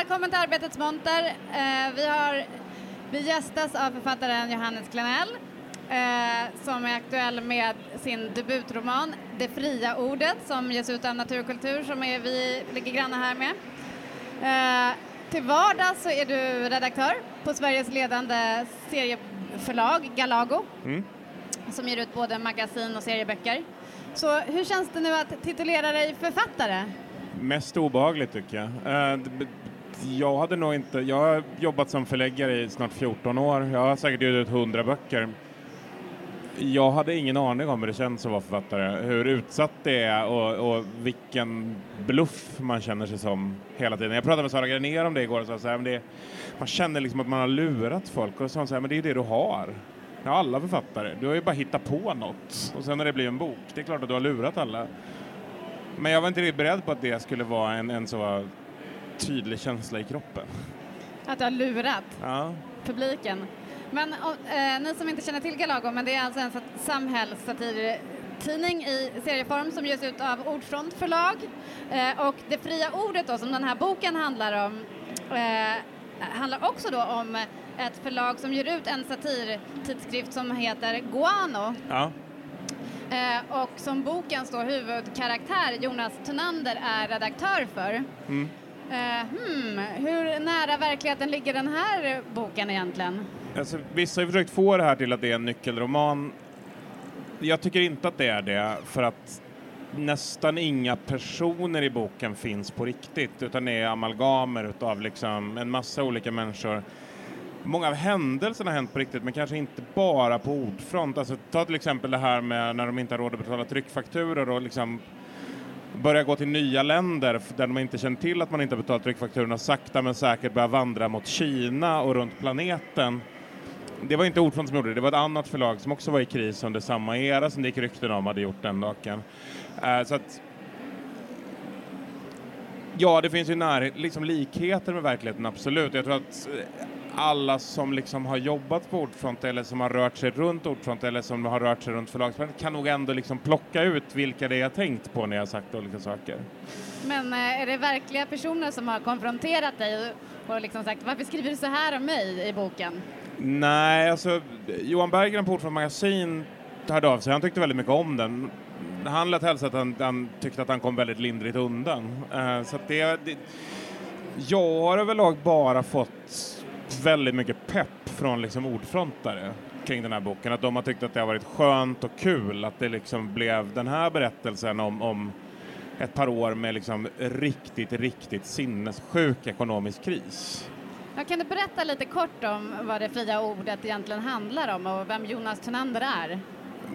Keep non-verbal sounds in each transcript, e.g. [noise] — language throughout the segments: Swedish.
välkommen till Arbetets monter. Eh, vi, har, vi gästas av författaren Johannes Klenell eh, som är aktuell med sin debutroman Det fria ordet som ges ut av Naturkultur som är vi ligger granna här med. Eh, till vardags så är du redaktör på Sveriges ledande serieförlag Galago Mm. som ger ut både magasin och serieböcker. Så hur känns det nu att titulera dig författare? Mest obehagligt tycker jag. Jag hade nog inte, jag har jobbat som förläggare i snart 14 år. Jag har säkert gett ut 100 böcker. Jag hade ingen aning om hur det känns att vara författare, hur utsatt det är och, och vilken bluff man känner sig som hela tiden. Jag pratade med Sara Granér om det igår och sa så här, men det, man känner liksom att man har lurat folk och så sa hon så här, men det är ju det du har. Ja, alla författare. Du har ju bara hittat på något och sen när det blir en bok, det är klart att du har lurat alla. Men jag var inte riktigt beredd på att det skulle vara en, en så tydlig känsla i kroppen. Att du har lurat Ja. publiken. Men och, eh, ni som inte känner till Galago, men det är alltså en sat- samhällssatirtidning i serieform som ges ut av Ordfront förlag. Eh, och det fria ordet då, som den här boken handlar om, eh, handlar också då om ett förlag som ger ut en satirtidskrift som heter Guano. ja. Eh, och som bokens då huvudkaraktär Jonas Tunander är redaktör för. Mm. Eh, hmm, hur nära verkligheten ligger den här boken egentligen? Alltså, vissa har ju försökt få det här till att det är en nyckelroman. Jag tycker inte att det är det, för att nästan inga personer i boken finns på riktigt, utan det är amalgamer utav liksom en massa olika människor. Många av händelserna har hänt på riktigt, men kanske inte bara på ordfront. Alltså, ta till exempel det här med när de inte har råd att betala tryckfakturor och liksom börja gå till nya länder där de inte känner till att man inte har betalat tryckfakturorna sakta men säkert börja vandra mot Kina och runt planeten. Det var inte Ordfront som gjorde det, det var ett annat förlag som också var i kris under samma era som det gick rykten om hade gjort den dagen. Eh, så att Ja, det finns ju när, liksom likheter med verkligheten, absolut. Jag tror att eh, alla som liksom har jobbat på Ordfront eller som har rört sig runt Ordfront eller som har rört sig runt förlagsvärlden kan nog ändå liksom plocka ut vilka det är jag tänkt på när jag sagt olika saker. Men eh, är det verkliga personer som har konfronterat dig och, liksom sagt varför skriver du så här om mig i boken? Nej, alltså Johan Berggren på Ordfront Magasin hörde av sig. Han tyckte väldigt mycket om den. Han lät hälsa att han, han tyckte att han kom väldigt lindrigt undan. Eh, så det, det, jag har överlag bara fått väldigt mycket pepp från liksom ordfrontare kring den här boken. Att de har tyckt att det har varit skönt och kul att det liksom blev den här berättelsen om, om ett par år med liksom riktigt, riktigt sinnessjuk ekonomisk kris. Ja, kan du berätta lite kort om vad det fria ordet egentligen handlar om och vem Jonas Tunander är?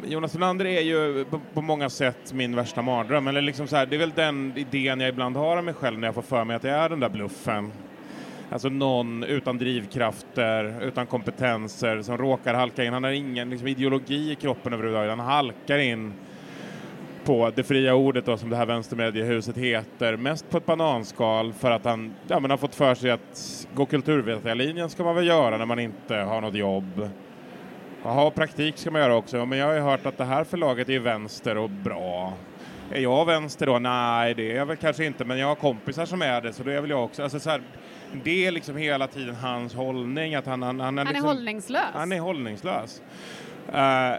Jonas Thunander är ju på, på många sätt min värsta mardröm. Eller liksom så här, det är väl den idén jag ibland har om mig själv när jag får för mig att jag är den där bluffen. Alltså någon utan drivkrafter, utan kompetenser, som råkar halka in. Han har ingen liksom, ideologi i kroppen överhuvudtaget. Han halkar in på det fria ordet då, som det här vänstermediehuset heter, mest på ett bananskal för att han ja, men har fått för sig att gå kulturvetarlinjen ska man väl göra när man inte har något jobb. Jaha, praktik ska man göra också. Men jag har ju hört att det här förlaget är vänster och bra. Är jag vänster då? Nej, det är jag väl kanske inte, men jag har kompisar som är det, så då är väl jag också. Alltså, så här, det är liksom hela tiden hans hållning. Att han, han, han, är Han är liksom, hållningslös. han är hållningslös. Eh,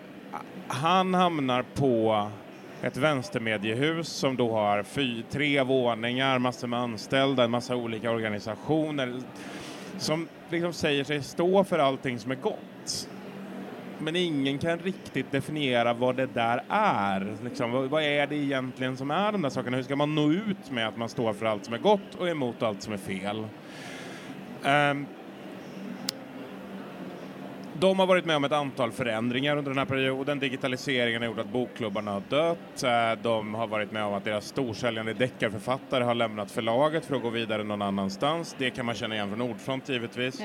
han hamnar på ett vänstermediehus som då har fy, tre våningar, massor med anställda, en massa olika organisationer som liksom säger sig stå för allting som är gott. Men ingen kan riktigt definiera vad det där är. Liksom, vad, vad är det egentligen som är de där sakerna? Hur ska man nå ut med att man står för allt som är gott och emot allt som är fel? Ehm, de har varit med om ett antal förändringar under den här perioden. Digitaliseringen har gjort att bokklubbarna har dött. Eh, De har varit med om att deras storsäljande deckarförfattare har lämnat förlaget för att gå vidare någon annanstans. Det kan man känna igen från Ordfront givetvis.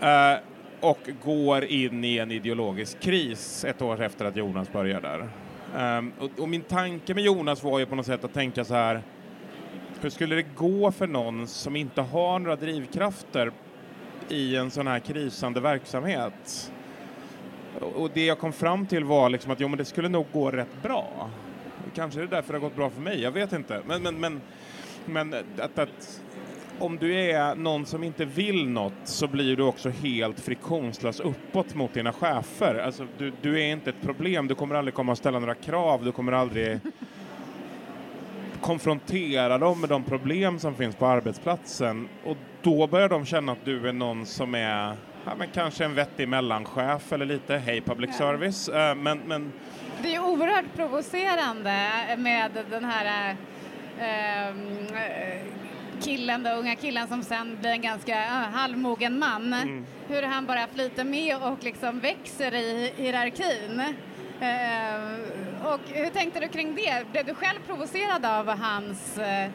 Ja. Eh, och går in i en ideologisk kris ett år efter att Jonas börjar där. Ehm, och, och min tanke med Jonas var ju på något sätt att tänka så här, hur skulle det gå för någon som inte har några drivkrafter i en sån här krisande verksamhet? Och det jag kom fram till var liksom att jo, men det skulle nog gå rätt bra. Kanske är det därför det har gått bra för mig, jag vet inte. Men, men, men, men att, att om du är någon som inte vill något så blir du också helt friktionslös uppåt mot dina chefer. Alltså, du, du är inte ett problem, du kommer aldrig komma och ställa några krav, du kommer aldrig konfrontera dem med de problem som finns på arbetsplatsen. Och då börjar de känna att du är någon som är ja, men kanske en vettig mellanchef eller lite, hej public service. Uh, men, men... Det är oerhört provocerande med den här uh, killen, då, unga killen som sen blir en ganska uh, halvmogen man. Mm. Hur han bara flyter med och liksom växer i hierarkin. Uh, och hur tänkte du kring det? Blev du själv provocerad av hans eh,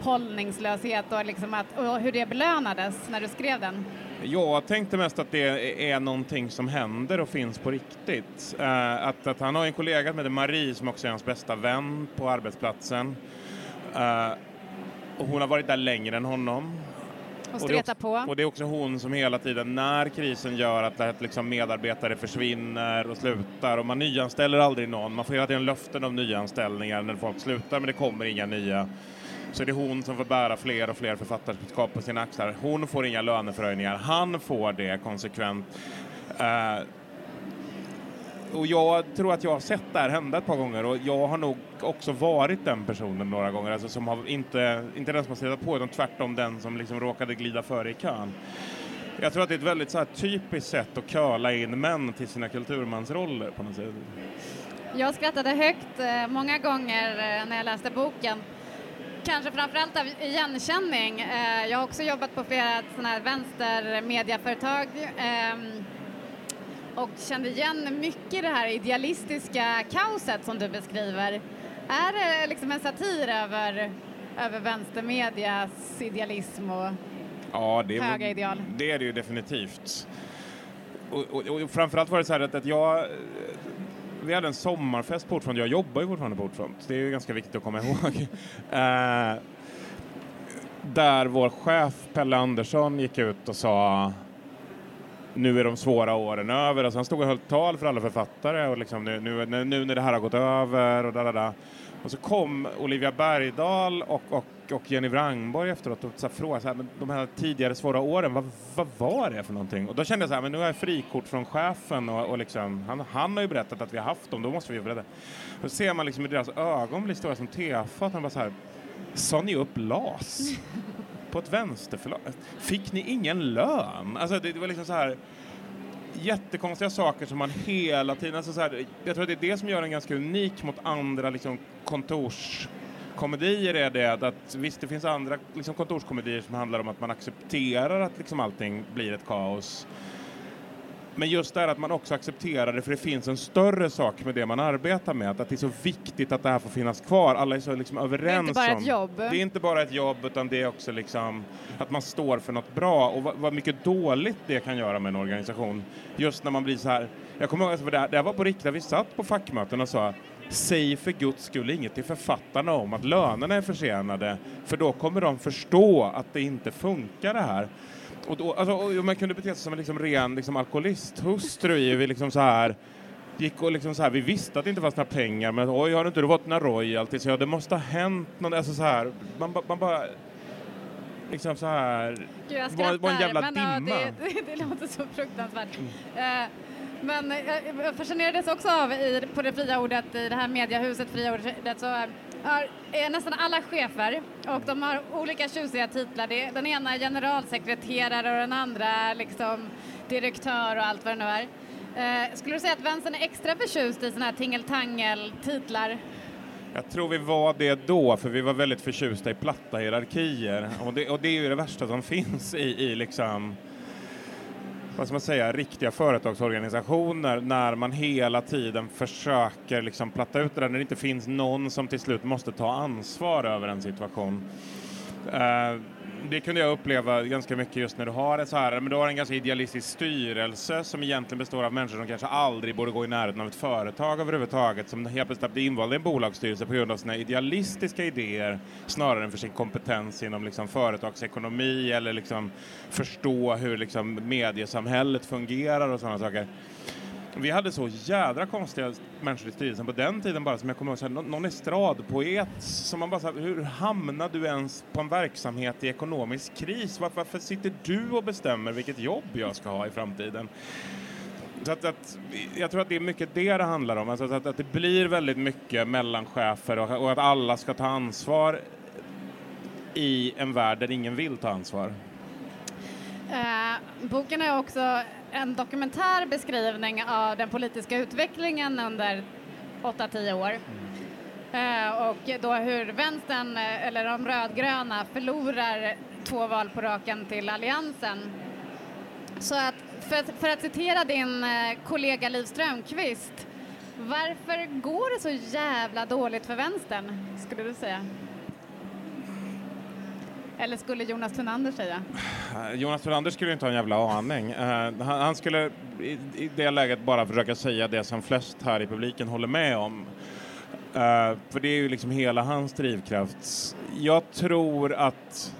hållningslöshet och, liksom att, och hur det belönades när du skrev den? Jag tänkte mest att det är någonting som händer och finns på riktigt. Eh, att, att han har en kollega som heter Marie som också är hans bästa vän på arbetsplatsen. Eh, och hon har varit där längre än honom. Och stretar på. Och det är också hon som hela tiden, när krisen gör att, att liksom medarbetare försvinner och slutar och man nyanställer aldrig någon, man får hela tiden löften om nyanställningar när folk slutar men det kommer inga nya. Så det är hon som får bära fler och fler författarskap på sina axlar. Hon får inga löneförhöjningar, han får det konsekvent. Uh, och jag tror att jag har sett det här hända ett par gånger och jag har nog också varit den personen några gånger, alltså som har inte, inte den som har suttit på utan tvärtom den som liksom råkade glida före i kön. Jag tror att det är ett väldigt så här, typiskt sätt att köla in män till sina kulturmansroller på något sätt. Jag skrattade högt eh, många gånger eh, när jag läste boken. Kanske framförallt av igenkänning. Eh, jag har också jobbat på flera sådana här vänstermediaföretag ehm, och kände igen mycket det här idealistiska kaoset som du beskriver. Är det liksom en satir över, över vänstermedias idealism och ja, det höga ideal? Det är det ju definitivt. Och, och, och framförallt var det så här att, att jag vi hade en sommarfest på Ordfront. Jag jobbar ju fortfarande på Ordfront. Det är ju ganska viktigt att komma ihåg. uh, [laughs] där vår chef Pelle Andersson gick ut och sa nu är de svåra åren över. Alltså han stod och höll tal för alla författare och liksom nu, nu, nu när det här har gått över och da, Och så kom Olivia Bergdahl och, och, och Jenny Wrangborg efteråt och så frågade så här, men de här tidigare svåra åren, vad, vad var det för någonting? Och då kände jag så här, men nu har jag frikort från chefen och, och liksom, han, han har ju berättat att vi har haft dem, då måste vi ju berätta. Då ser man liksom i deras ögon blir stora som tefat, han bara så här, sa ni upp LAS? På ett vänsterförlag. Fick ni ingen lön? Alltså det, det, var liksom så här jättekonstiga saker som man hela tiden... Alltså så här, jag tror att det är det som gör den ganska unik mot andra liksom, kontorskomedier är det att visst, det finns andra liksom, kontorskomedier som handlar om att man accepterar att liksom, allting blir ett kaos. Men just det här att man också accepterar det för det finns en större sak med det man arbetar med. Att det är så viktigt att det här får finnas kvar. Alla är så liksom överens om... Det är inte bara om, ett jobb. Det är inte bara ett jobb utan det är också liksom att man står för något bra och vad, vad mycket dåligt det kan göra med en organisation. Just när man blir så här... Jag kommer ihåg att det, det här var på riktigt, vi satt på fackmöten och sa Säg för guds skull inget till författarna om att lönerna är försenade för då kommer de förstå att det inte funkar det här. Och, då, alltså, och man kunde bete sig som en liksom ren liksom, alkoholisthustru vi liksom så här gick och liksom så här, vi visste att det inte fanns några pengar men oj, har du inte fått några royalties? Ja, det måste ha hänt något, alltså så här, man, man bara liksom så här, Gud, jag skrattar, var, en jävla men, dimma. Ja, det, det, [laughs] det, låter så fruktansvärt. Mm. Uh, men jag fascinerades också av i, på det fria ordet i det här mediehuset, fria ordet, så har eh, nästan alla chefer och de har olika tjusiga titlar. Den ena är generalsekreterare och den andra liksom direktör och allt vad det nu är. Eh, skulle du säga att vänstern är extra förtjust i sådana här tingeltangel-titlar? Jag tror vi var det då, för vi var väldigt förtjusta i platta hierarkier. Och det, och det är ju det värsta som [laughs] finns i, i liksom vad ska man säga, riktiga företagsorganisationer när man hela tiden försöker liksom platta ut det där när det inte finns någon som till slut måste ta ansvar över en situation. Uh, det kunde jag uppleva ganska mycket just när du har ett så här, men du har en ganska idealistisk styrelse som egentligen består av människor som kanske aldrig borde gå i närheten av ett företag överhuvudtaget, som helt plötsligt blir invalda i en bolagsstyrelse på grund av sina idealistiska idéer snarare än för sin kompetens inom liksom företagsekonomi eller liksom förstå hur liksom mediesamhället fungerar och sådana saker. Vi hade så jädra konstiga människor i styrelsen på den tiden bara som jag kommer ihåg, så här, någon estradpoet som man bara så här, hur hamnade du ens på en verksamhet i ekonomisk kris? Varför, varför sitter du och bestämmer vilket jobb jag ska ha i framtiden? Så att, att, jag tror att det är mycket det det handlar om, alltså att, att det blir väldigt mycket mellanchefer och, och att alla ska ta ansvar i en värld där ingen vill ta ansvar. Eh, boken är också en dokumentär beskrivning av den politiska utvecklingen under 8-10 år. Eh, och då hur vänstern, eh, eller de rödgröna, förlorar två val på raken till Alliansen. Så att, för, att, för att citera din eh, kollega Liv Strömquist, varför går det så jävla dåligt för vänstern, skulle du säga? Eller skulle Jonas Thunander säga? Eh, Jonas Thunander skulle inte ha en jävla aning. Eh, han, skulle i, det läget bara försöka säga det som flest här i publiken håller med om. Eh, för det är ju liksom hela hans drivkraft. Jag tror att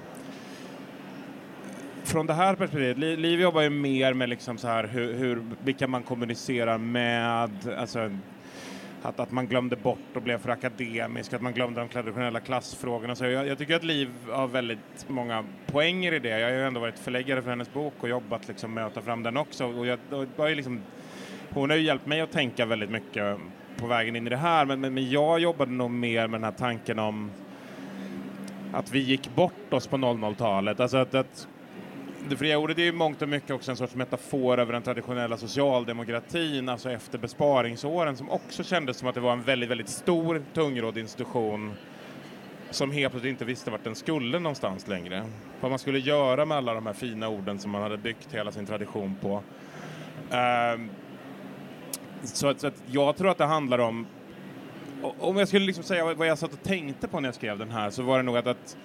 från det här perspektivet, Liv jobbar ju mer med liksom så här hur, hur, vilka man kommunicerar med, alltså att, att man glömde bort och blev för akademisk, att man glömde de traditionella klassfrågorna. Så jag, jag tycker att Liv har väldigt många poänger i det. Jag har ju ändå varit förläggare för hennes bok och jobbat liksom med att ta fram den också. Och jag, och jag liksom, hon har ju hjälpt mig att tänka väldigt mycket på vägen in i det här, men, men, men jag jobbade nog mer med den här tanken om att vi gick bort oss på 00-talet. Alltså att, att det fria ordet är ju mångt och mycket också en sorts metafor över den traditionella socialdemokratin, alltså efter besparingsåren, som också kändes som att det var en väldigt, väldigt stor, tungrodd institution som helt plötsligt inte visste vart den skulle någonstans längre. Vad man skulle göra med alla de här fina orden som man hade byggt hela sin tradition på. Ehm, så, att, så att jag tror att det handlar om, om jag skulle liksom säga vad jag satt och tänkte på när jag skrev den här, så var det nog att, att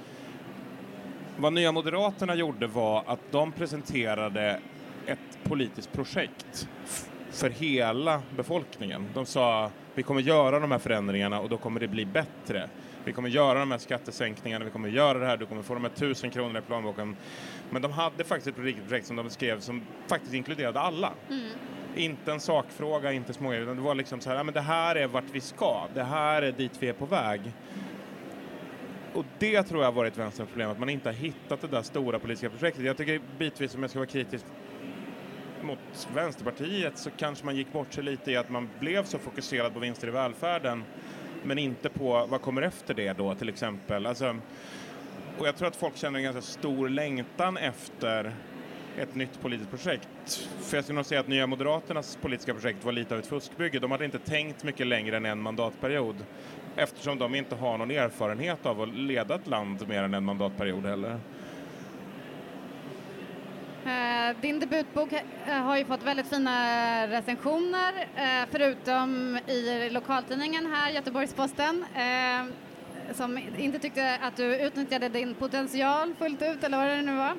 vad Nya Moderaterna gjorde var att de presenterade ett politiskt projekt för hela befolkningen. De sa vi kommer göra de här förändringarna och då kommer det bli bättre. Vi kommer göra de här skattesänkningarna, vi kommer göra det här, du kommer få de här tusen kronorna i plånboken. Men de hade faktiskt ett riktigt projekt som de skrev som faktiskt inkluderade alla. Mm. Inte en sakfråga, inte små utan det var liksom så här, ja, men det här är vart vi ska, det här är dit vi är på väg och det tror jag har varit vänsterns problem, att man inte har hittat det där stora politiska projektet. Jag tycker bitvis, om jag ska vara kritisk mot Vänsterpartiet, så kanske man gick bort sig lite i att man blev så fokuserad på vinster i välfärden, men inte på vad kommer efter det då, till exempel. Alltså, och jag tror att folk känner en ganska stor längtan efter ett nytt politiskt projekt. För jag skulle nog säga att Nya Moderaternas politiska projekt var lite av ett fuskbygge. De hade inte tänkt mycket längre än en mandatperiod eftersom de inte har någon erfarenhet av att leda ett land mer än en mandatperiod heller. Eh, din debutbok eh, har ju fått väldigt fina recensioner, eh, förutom i lokaltidningen här, Göteborgs-Posten, som inte tyckte att du utnyttjade din potential fullt ut, eller vad det nu var.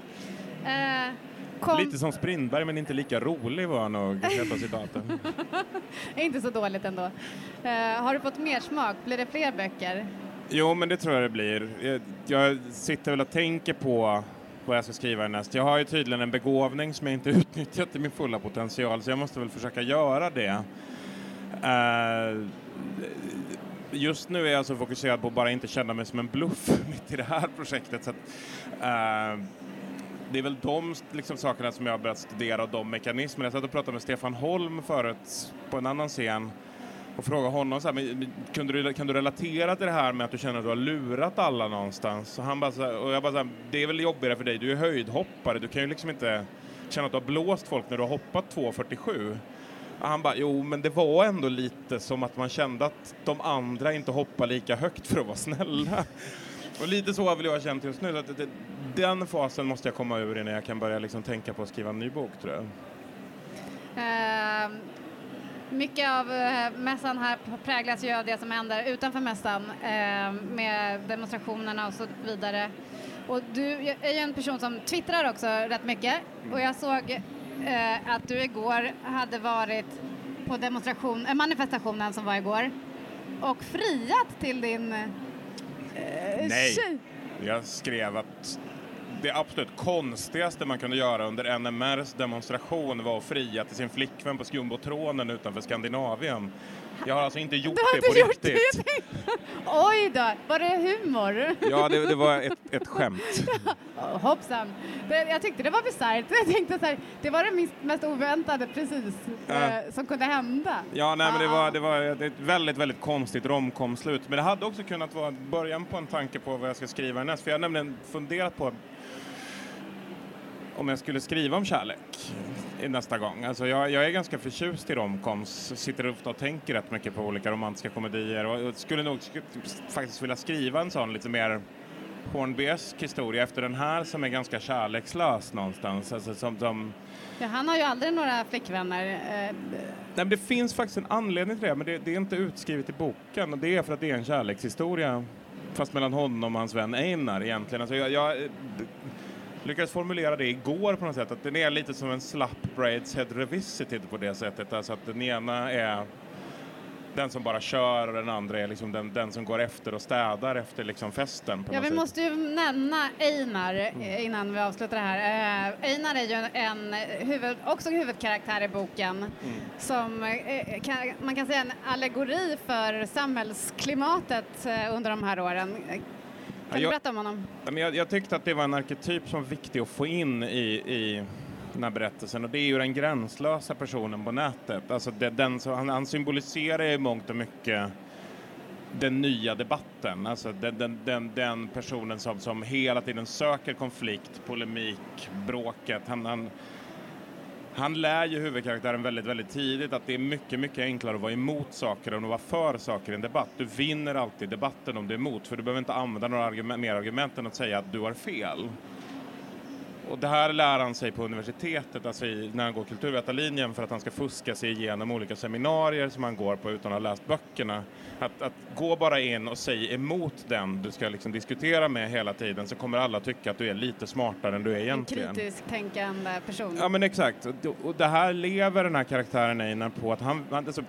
Kom... Lite som Strindberg, men inte lika rolig var han nog, på citaten. [laughs] inte så dåligt ändå. Uh, har du fått mer smak? Blir det fler böcker? Jo, men det tror jag det blir. Jag, jag sitter väl och tänker på vad jag ska skriva härnäst. Jag har ju tydligen en begåvning som jag inte [laughs] utnyttjat till min fulla potential, så jag måste väl försöka göra det. Uh, just nu är jag så fokuserad på att bara inte känna mig som en bluff [laughs] mitt i det här projektet. Så att, uh, det är väl de liksom, sakerna som jag har börjat studera och de mekanismerna. Jag satt och pratade med Stefan Holm förut på en annan scen och frågade honom så här, men, kunde du, kan du relatera till det här med att du känner att du har lurat alla någonstans? Och, han bara här, och jag bara så här, det är väl jobbigare för dig, du är höjdhoppare, du kan ju liksom inte känna att du har blåst folk när du har hoppat 2,47. Han bara, jo men det var ändå lite som att man kände att de andra inte hoppar lika högt för att vara snälla. Och lite så har väl jag känt just nu. Att det, den fasen måste jag komma ur innan jag kan börja liksom tänka på att skriva en ny bok, tror jag. Uh, mycket av uh, mässan här präglas ju av det som händer utanför mässan uh, med demonstrationerna och så vidare. Och du är ju en person som twittrar också rätt mycket och jag såg uh, att du igår hade varit på demonstration, manifestationen som var igår och friat till din Nej, jag skrev att det absolut konstigaste man kunde göra under NMRs demonstration var att fria till sin flickvän på skumbotronen utanför Skandinavien. Jag har alltså inte gjort det på gjort riktigt. det? Oj då, var det humor? Ja, det, det var ett, ett skämt. Hoppsan. Det, jag tyckte det var bisarrt. Jag tänkte så här, det var det mest, mest oväntade precis eh, som kunde hända. Ja, nej, men det var, det var ett väldigt, väldigt konstigt romkomslut. Men det hade också kunnat vara början på en tanke på vad jag ska skriva härnäst. För jag har nämligen funderat på om jag skulle skriva om kärlek nästa gång. Alltså jag, jag är ganska förtjust i romcoms, sitter ofta och tänker rätt mycket på olika romantiska komedier och skulle nog sk faktiskt vilja skriva en sån lite mer Hornbyesk historia efter den här som är ganska kärlekslös någonstans. Alltså som, som, Ja, han har ju aldrig några flickvänner. Eh, Nej, men det finns faktiskt en anledning till det, men det, det är inte utskrivet i boken. Och det är för att det är en kärlekshistoria, fast mellan honom och hans vän Einar egentligen. Alltså jag, jag lyckades formulera det igår på något sätt, att den är lite som en slapp Brideshead Revisited på det sättet. Alltså att den ena är den som bara kör och den andra är liksom den, den som går efter och städar efter liksom festen. Ja, vi sätt. måste ju nämna Einar Mm. eh, innan vi avslutar det här. Eh, Einar är ju en huvud, också huvudkaraktär i boken Mm. som eh, kan, man kan säga en allegori för samhällsklimatet eh, under de här åren. Kan du berätta om honom? Jag, jag tyckte att det var en arketyp som var viktig att få in i, i den här berättelsen och det är ju den gränslösa personen på nätet. Alltså det, den han, han symboliserar i mångt och mycket den nya debatten, alltså den, den, den, den personen som, som hela tiden söker konflikt, polemik, bråket. Han, han, han lär ju huvudkaraktären väldigt, väldigt tidigt att det är mycket, mycket enklare att vara emot saker än att vara för saker i en debatt. Du vinner alltid debatten om du är emot, för du behöver inte använda några argument, mer argument än att säga att du har fel. Och det här lär han sig på universitetet, alltså i, när han går kulturvetarlinjen för att han ska fuska sig igenom olika seminarier som han går på utan att ha läst böckerna. Att, att gå bara in och säga emot den du ska liksom diskutera med hela tiden så kommer alla tycka att du är lite smartare än du är egentligen. En kritiskt tänkande person. Ja men exakt. Och det- här lever den här karaktären Einar på att han, alltså,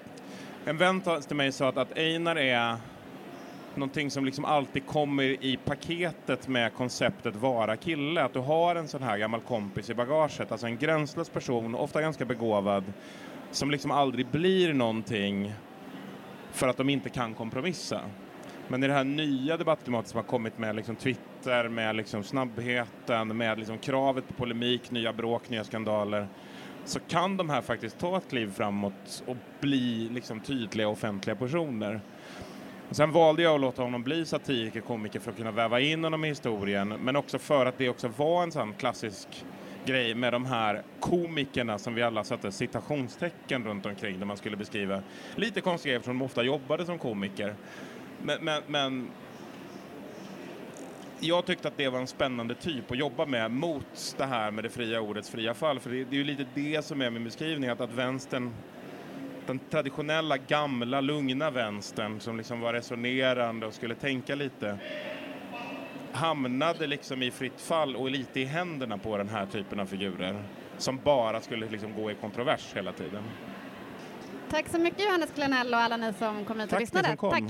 en vän till mig sa att, att Einar är någonting som liksom alltid kommer i paketet med konceptet vara kille. Att du har en sån här gammal kompis i bagaget, alltså en gränslös person, ofta ganska begåvad, som liksom aldrig blir någonting för att de inte kan kompromissa. Men i det här nya debattklimatet som har kommit med liksom Twitter, med liksom snabbheten, med liksom kravet på polemik, nya bråk, nya skandaler, så kan de här faktiskt ta ett kliv framåt och bli liksom tydliga offentliga personer. Sen valde jag att låta honom bli satiriker, komiker för att kunna väva in honom i historien, men också för att det också var en sån klassisk grej med de här komikerna som vi alla satte citationstecken runt omkring när man skulle beskriva lite konstiga grejer eftersom de ofta jobbade som komiker. Men, men, men jag tyckte att det var en spännande typ att jobba med mot det här med det fria ordets fria fall. För det, det är ju lite det som är min beskrivning, att, att vänstern, den traditionella, gamla, lugna vänstern som liksom var resonerande och skulle tänka lite, hamnade liksom i fritt fall och lite i händerna på den här typen av figurer som bara skulle liksom gå i kontrovers hela tiden. Tack så mycket Johannes Klenell och alla ni som kom hit och Tack lyssnade. Tack.